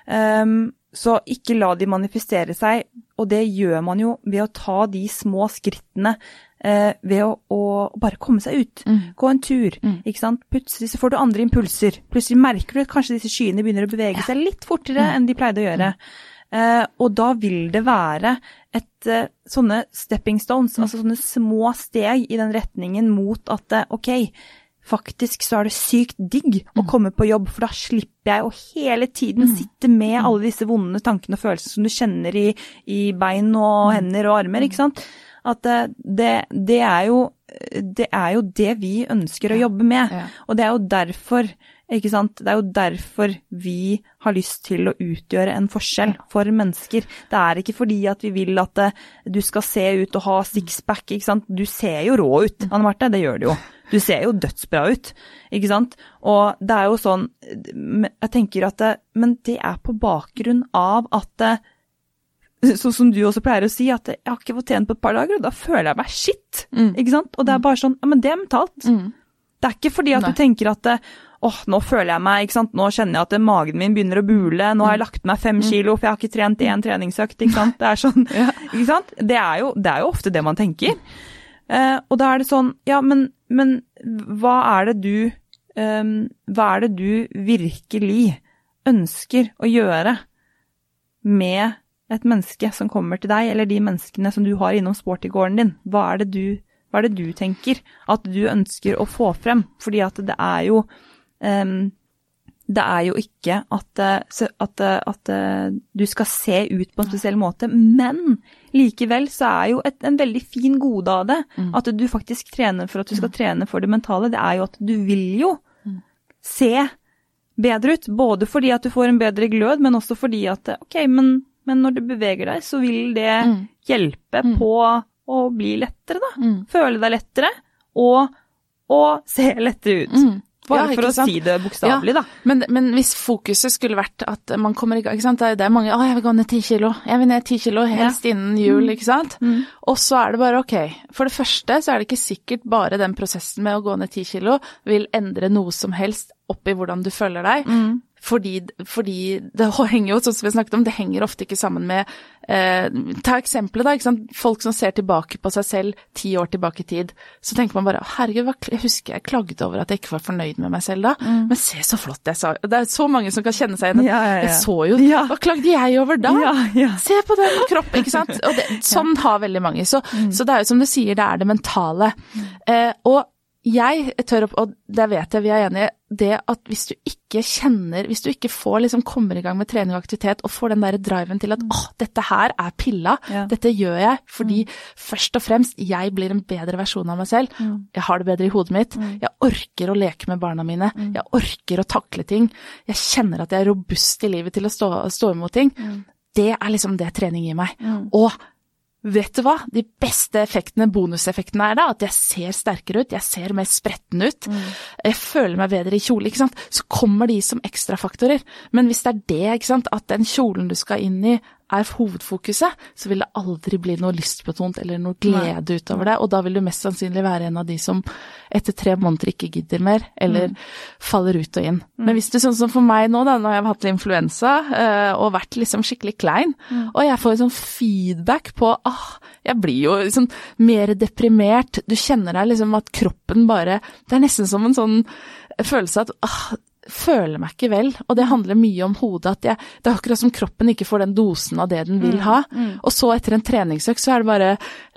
Um, så ikke la de manifestere seg, og det gjør man jo ved å ta de små skrittene. eh, ved å, å bare komme seg ut, gå en tur. ikke sant? Plutselig så får du andre impulser. Plutselig merker du at kanskje disse skyene begynner å bevege seg litt fortere enn de pleide å gjøre. Eh, og da vil det være et, eh, sånne stepping stones, altså sånne små steg i den retningen mot at eh, ok, faktisk så er det sykt digg å komme på jobb, for da slipper jeg å hele tiden sitte med alle disse vonde tankene og følelsene som du kjenner i, i bein og hender og armer, ikke sant. At det, det, er jo, det er jo det vi ønsker å jobbe med. Og det er jo derfor, ikke sant, det er jo derfor vi har lyst til å utgjøre en forskjell for mennesker. Det er ikke fordi at vi vil at eh, du skal se ut og ha sixpack, ikke sant. Du ser jo rå ut, Anne Marte, det gjør du jo. Du ser jo dødsbra ut, ikke sant. Og det er jo sånn, jeg tenker at det, Men det er på bakgrunn av at det, Sånn som du også pleier å si, at jeg har ikke fått trent på et par dager, og da føler jeg meg shit. Ikke sant? Og det er bare sånn, ja, men det er mentalt. Det er ikke fordi at Nei. du tenker at åh, nå føler jeg meg, ikke sant, nå kjenner jeg at magen min begynner å bule, nå har jeg lagt meg fem kilo, for jeg har ikke trent én treningsøkt, ikke sant. Det er sånn, [laughs] ikke sant. Det er jo, det er jo ofte det man tenker. Eh, og da er det sånn, ja, men, men hva er det du, um, hva er det du virkelig ønsker å gjøre med et menneske som kommer til deg, eller de menneskene som du har innom sportygården din? Hva er det du, hva er det du tenker at du ønsker å få frem? Fordi at det er jo det er jo ikke at, eh, at, eh, at eh, du skal se ut på en spesiell måte, men likevel så er jo et, en veldig fin gode av det. At du faktisk trener for at du skal trene for det mentale. Det er jo at du vil jo se bedre ut, både fordi at du får en bedre glød, men også fordi at ok, men, men når du beveger deg, så vil det hjelpe på å bli lettere, da. Føle deg lettere, og, og se lettere ut. Bare Ja, for å sant? si det bokstavelig, da. Men, men hvis fokuset skulle vært at man kommer i gang ikke sant? Det er- mange 'Å, jeg vil gå ned ti kilo'. Jeg vil ned ti kilo, helst innen jul, ikke sant? Og så er det bare ok. For det første så er det ikke sikkert bare den prosessen med å gå ned ti kilo vil endre noe som helst opp i hvordan du føler deg. Fordi, fordi det [laughs] henger jo, sånn som vi snakket om, det henger ofte ikke sammen med eh, Ta eksempelet, da. ikke sant? Folk som ser tilbake på seg selv ti år tilbake i tid. Så tenker man bare herregud, jeg husker jeg klagde over at jeg ikke var fornøyd med meg selv da. Men se så flott jeg sa. Det er så mange som kan kjenne seg igjen. Ja, ja, ja. Jeg så jo. Hva klagde jeg over da? Se på den kroppen, ikke sant. Og det, [laughs] sånn har veldig mange. Så, Mm. så det er jo som du sier, det er det mentale. Eh, og jeg tør opp, og det vet jeg vi er enige, det at hvis du ikke kjenner, hvis du ikke får liksom kommer i gang med trening og aktivitet og får den der driven til at åh, dette her er pilla, Ja. dette gjør jeg fordi først og fremst jeg blir en bedre versjon av meg selv, jeg har det bedre i hodet mitt, jeg orker å leke med barna mine, jeg orker å takle ting, jeg kjenner at jeg er robust i livet til å stå, stå imot ting, det er liksom det trening gir meg. Og Vet du hva? De beste effektene, bonuseffektene, er da at jeg ser sterkere ut, jeg ser mer spretten ut, jeg føler meg bedre i kjole, ikke sant. Så kommer de som ekstrafaktorer. Men hvis det er det, ikke sant, at den kjolen du skal inn i er hovedfokuset, så vil det aldri bli noe lystbetont eller noe glede utover det, og da vil du mest sannsynlig være en av de som etter tre måneder ikke gidder mer, eller faller ut og inn. Men hvis du sånn som for meg nå, da, når jeg har hatt influensa eh, og vært liksom skikkelig klein, og jeg får sånn feedback på ah, jeg blir jo liksom mer deprimert, du kjenner deg liksom at kroppen bare Det er nesten som en sånn følelse at ah, føler meg ikke vel, og det handler mye om hodet. at jeg, Det er akkurat som kroppen ikke får den dosen av det den vil ha. Og så etter en treningsøkt så er det bare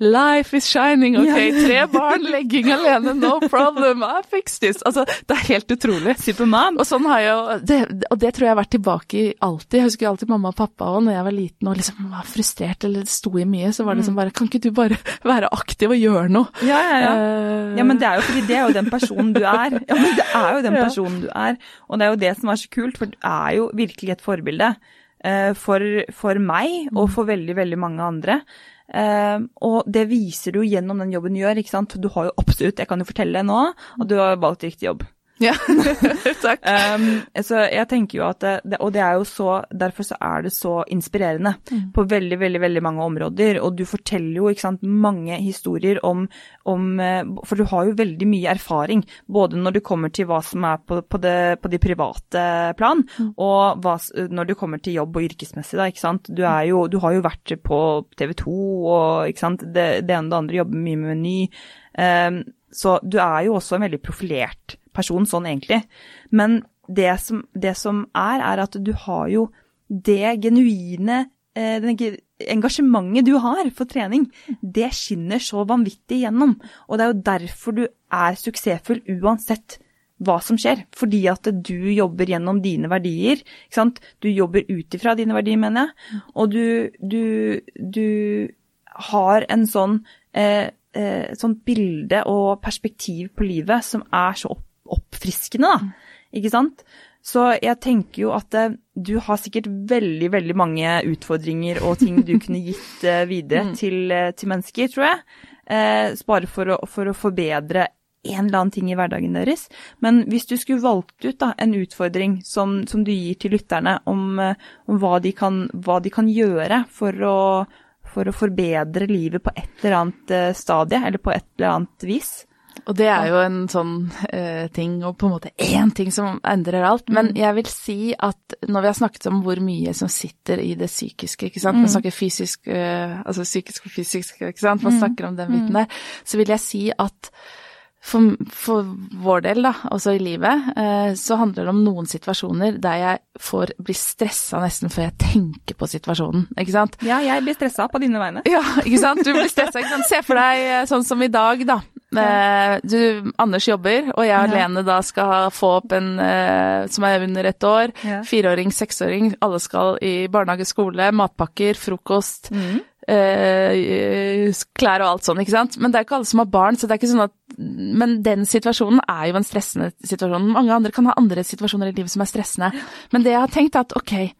Life is shining, ok, tre barn, legging alene, no problem, I fix this. Altså, det er helt utrolig. Superman. Og sånn har jeg jo, det, og det tror jeg har vært tilbake i alltid. Jeg husker alltid mamma og pappa òg, når jeg var liten og liksom var frustrert eller sto i mye, så var det liksom bare Kan ikke du bare være aktiv og gjøre noe? Ja, ja, ja. Uh, Ja, men det er jo fordi det er jo den personen du er. Ja, men det er jo den personen du er. Og det er jo det som er så kult, for du er jo virkelig et forbilde eh, for, for meg og for veldig, veldig mange andre. Eh, og det viser du gjennom den jobben du gjør, ikke sant. Du har jo absolutt, jeg kan jo fortelle nå, at du har valgt riktig jobb. Ja, [laughs] takk. Um, så jeg tenker jo at det, Og det er jo så Derfor så er det så inspirerende på veldig, veldig veldig mange områder. Og du forteller jo ikke sant, mange historier om, om eh, For du har jo veldig mye erfaring. Både når du kommer til hva som er på, på, det, på de private plan, og hva, når du kommer til jobb og yrkesmessig. Da, ikke sant? Du, er jo, du har jo vært på TV 2 og ikke sant? Det, det ene og det andre, jobber mye med Meny. Um, så du er jo også en veldig profilert person sånn egentlig. Men det som, det som er, er at du har jo det genuine eh, engasjementet du har for trening, det skinner så vanvittig igjennom. Og det er jo derfor du er suksessfull uansett hva som skjer. Fordi at du jobber gjennom dine verdier. ikke sant? Du jobber ut ifra dine verdier, mener jeg. Og du, du, du har en sånn eh, eh, et sånt bilde og perspektiv på livet som er så opp, oppfriskende, da. Ikke sant? Så jeg tenker jo at eh, du har sikkert veldig, veldig mange utfordringer og ting du kunne gitt eh, videre til, eh, til mennesker, tror jeg. Eh, bare for å, for å forbedre en eller annen ting i hverdagen deres. Men hvis du skulle valgt ut da, en utfordring som, som du gir til lytterne om, om hva, de kan, hva de kan gjøre for å, for å forbedre livet på et eller annet stadie, eller på et eller annet vis. Og det er jo en sånn uh, ting, og på en måte én ting som endrer alt. Men jeg vil si at når vi har snakket om hvor mye som sitter i det psykiske, ikke sant. Man snakker fysisk, uh, altså psykisk og fysisk, ikke sant. Man snakker om den biten der. Så vil jeg si at for, for vår del, da, også i livet, eh, så handler det om noen situasjoner der jeg får bli stressa nesten før jeg tenker på situasjonen, ikke sant. Ja, jeg blir stressa på dine vegne. Ja, ikke sant. Du blir stressa. ikke sant? Se for deg sånn som i dag, da. Eh, Du, Anders jobber, og jeg og Ja. Lene da skal få opp en eh, som er under ett år. Ja. Fireåring, seksåring. Alle skal i barnehage, skole, matpakker, frokost. Mm. eh, klær og alt sånn, ikke sant. Men det er ikke alle som har barn, så det er ikke sånn at Men den situasjonen er jo en stressende situasjon. Mange andre kan ha andre situasjoner i livet som er stressende. Men det jeg har tenkt, er at ok,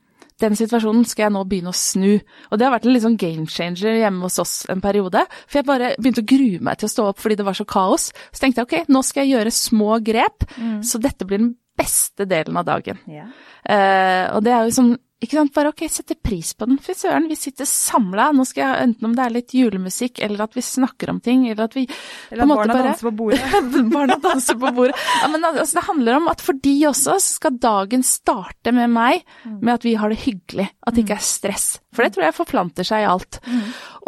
den situasjonen skal jeg nå begynne å snu. Og det har vært en litt sånn game changer hjemme hos oss en periode. For jeg bare begynte å grue meg til å stå opp fordi det var så kaos. Så tenkte jeg ok, nå skal jeg gjøre små grep, så dette blir den beste delen av dagen. Yeah. Uh, og det er jo sånn, ikke sant, bare ok, sette pris på den. Fy søren, vi sitter samla, nå skal jeg, enten om det er litt julemusikk, eller at vi snakker om ting, eller at vi Eller at barna danser på bordet. [laughs] barna danser på bordet. Ja, men altså, det handler om at for de også, så skal dagen starte med meg, med at vi har det hyggelig, at det ikke er stress. For det tror jeg forplanter seg i alt.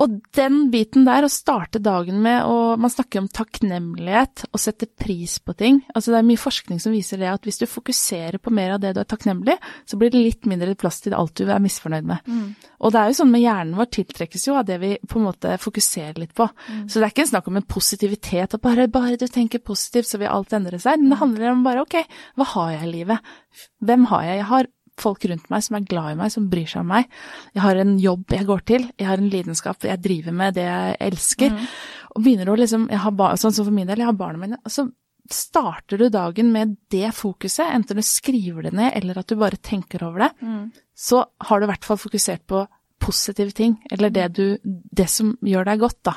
Og den biten der, å starte dagen med å Man snakker om takknemlighet og sette pris på ting. Altså det er mye forskning som viser det at hvis du fokuserer på mer av det du er takknemlig, så blir det litt mindre plass til alt du er misfornøyd med. Og det er jo sånn med hjernen vår tiltrekkes jo av det vi på en måte fokuserer litt på. Så det er ikke en snakk om en positivitet, at bare, bare du tenker positivt så vil alt endre seg. Men det handler om bare ok, hva har jeg i livet? Hvem har jeg? Jeg har folk rundt meg som er glad i meg, som bryr seg om meg. Jeg har en jobb jeg går til, jeg har en lidenskap jeg driver med, det jeg elsker. Mm. Og begynner å liksom, jeg har bar, sånn som for min del, jeg har barna mine. og så starter du dagen med det fokuset, enten du skriver det ned eller at du bare tenker over det, Mm. så har du i hvert fall fokusert på positive ting, eller det, du, det som gjør deg godt, da.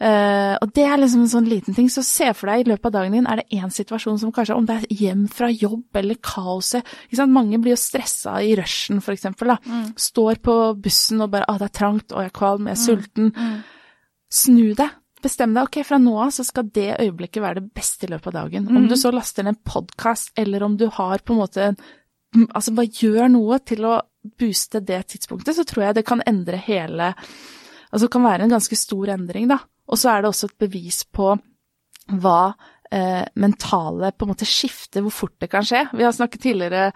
Eh, og det er liksom en sånn liten ting. Så se for deg i løpet av dagen din, er det én situasjon som kanskje, om det er hjem fra jobb eller kaoset? Mange blir jo stressa i rushen, for eksempel. Da. Står på bussen og bare 'Å, det er trangt, og jeg er kvalm, jeg er sulten'. Snu deg. Bestem deg. Ok, fra nå av så skal det øyeblikket være det beste i løpet av dagen. Om du så laster ned en podkast, eller om du har på en måte Altså bare gjør noe til å booste det tidspunktet, så tror jeg det kan endre hele Altså det kan være en ganske stor endring, da. Og så er det også et bevis på hva eh, mentale på en måte skifter, hvor fort det kan skje. Vi har snakket tidligere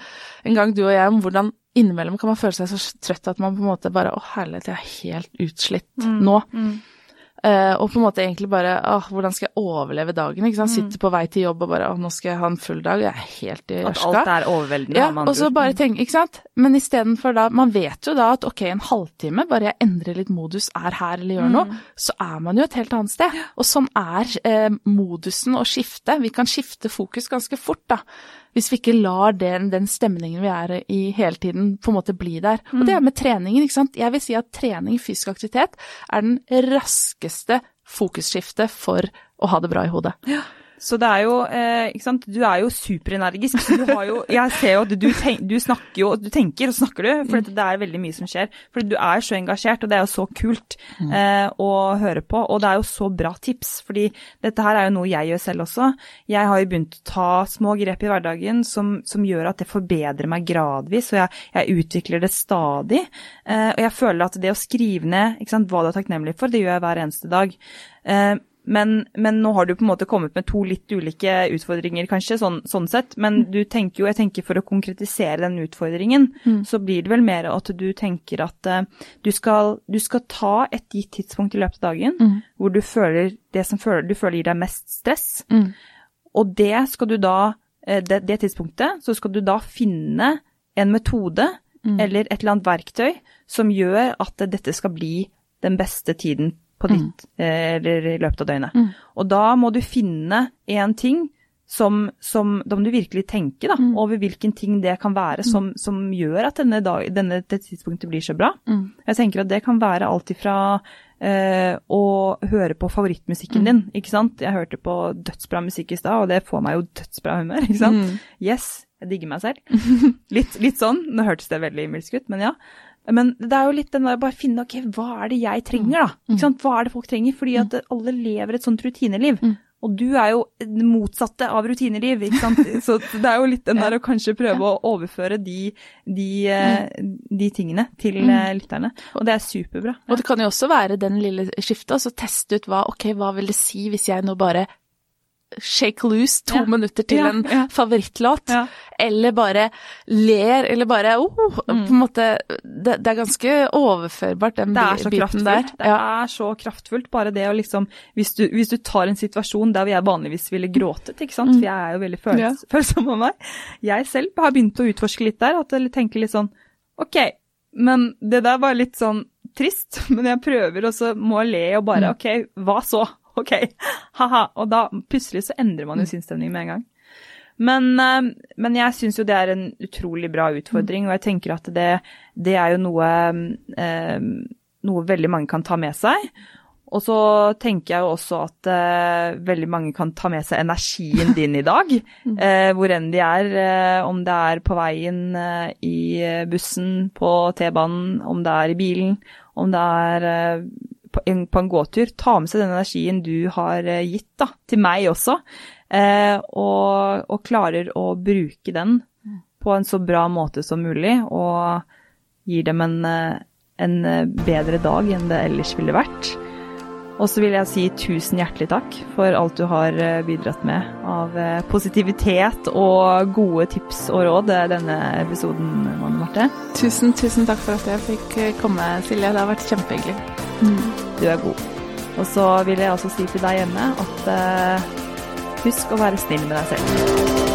en gang, du og jeg, om hvordan innimellom kan man føle seg så trøtt at man på en måte bare Å, herlighet, jeg er helt utslitt nå. Eh, og på en måte egentlig bare Åh, hvordan skal jeg overleve dagen? Ikke sant? Sitter på vei til jobb og bare åh, nå skal jeg ha en full dag. Jeg er helt i At alt er overveldende. Ja, og så bare tenk, ikke sant. Men istedenfor da, man vet jo da at ok, en halvtime, bare jeg endrer litt modus, er her eller gjør noe, så er man jo et helt annet sted. Og sånn er eh, modusen å skifte. Vi kan skifte fokus ganske fort, da. Hvis vi ikke lar den, den stemningen vi er i hele tiden, på en måte bli der. Og det er med treningen, ikke sant. Jeg vil si at trening, fysisk aktivitet, er den raskeste fokusskiftet for å ha det bra i hodet. Så det er jo, eh, ikke sant, du er jo superenergisk. Så du har jo, [laughs] jeg ser jo at du, tenk, du snakker jo, du tenker og snakker du, for det er veldig mye som skjer. For du er så engasjert, og det er jo så kult eh, å høre på. Og det er jo så bra tips, fordi dette her er jo noe jeg gjør selv også. Jeg har jo begynt å ta små grep i hverdagen som, som gjør at det forbedrer meg gradvis, og jeg, jeg utvikler det stadig. Eh, og jeg føler at det å skrive ned ikke sant, hva du er takknemlig for, det gjør jeg hver eneste dag. Eh, men, men nå har du på en måte kommet med to litt ulike utfordringer, kanskje, sånn, sånn sett. Men du tenker jo, jeg tenker for å konkretisere den utfordringen, så blir det vel mer at du tenker at uh, du, skal, du skal ta et gitt tidspunkt i løpet av dagen hvor du føler det som føler, du føler gir deg mest stress. Og det skal du da, eh, det, det tidspunktet, så skal du da finne en metode eller et eller annet verktøy som gjør at dette skal bli den beste tiden på ditt, mm. eller i løpet av døgnet. Og da må du finne en ting som, som Da må du virkelig tenke da, over hvilken ting det kan være som, som gjør at denne, dag, denne dette tidspunktet blir så bra. Jeg tenker at det kan være alt ifra eh, å høre på favorittmusikken din, ikke sant. Jeg hørte på dødsbra musikk i stad, og det får meg jo dødsbra humør, ikke sant. Yes, jeg digger meg selv. [laughs] Litt, litt sånn. Nå hørtes det veldig himmelsk ut, men ja. Men det er jo litt den der bare finne ok, hva er det jeg trenger, da? Ikke sant? Hva er det folk trenger? Fordi at alle lever et sånt rutineliv. Og du er jo det motsatte av rutineliv, ikke sant. [laughs] Så det er jo litt den der å kanskje prøve å overføre de, de, eh, de tingene til eh, lytterne. Og det er superbra. Og det kan jo også være den lille skiftet, og så teste ut hva, ok, hva vil det si hvis jeg nå bare shake loose to Ja. minutter til Ja, en ja. favorittlåt, eller bare ler, eller bare oh, på Mm. en måte, det, det er ganske overførbart, den biten kraftfullt. der. Det er så kraftfullt, bare det å liksom hvis du, hvis du tar en situasjon der jeg vanligvis ville gråtet, ikke sant, for jeg er jo veldig føls, følsom av meg. Jeg selv har begynt å utforske litt der, at jeg tenker litt sånn OK, men det der var litt sånn trist, [laughs] men jeg prøver, og så må jeg le og bare OK, hva så? [laughs] OK, ha-ha. Og da plutselig så endrer man jo sinnsstemning med en gang. Men, eh, men jeg syns jo det er en utrolig bra utfordring, og jeg tenker at det, det er jo noe, eh, noe veldig mange kan ta med seg. Og så tenker jeg jo også at uh, veldig mange kan ta med seg energien [laughs] din i dag, Uh, hvor enn de er. Uh, om det er på veien i bussen, på T-banen, om det er i bilen, om det er en, på en gåtur. Ta med seg den energien du har eh, gitt da, til meg også, eh, og, og klarer å bruke den på en så bra måte som mulig, og gir dem en, eh, en eh, bedre dag enn det ellers ville vært. Og så vil jeg si tusen hjertelig takk for alt du har eh, bidratt med av eh, positivitet og gode tips og råd denne episoden, Manne Marte. Tusen, tusen takk for at jeg fikk komme, Silje. Det har vært kjempehyggelig. Mm, du er god. Og så vil jeg også si til deg hjemme at uh, husk å være snill med deg selv.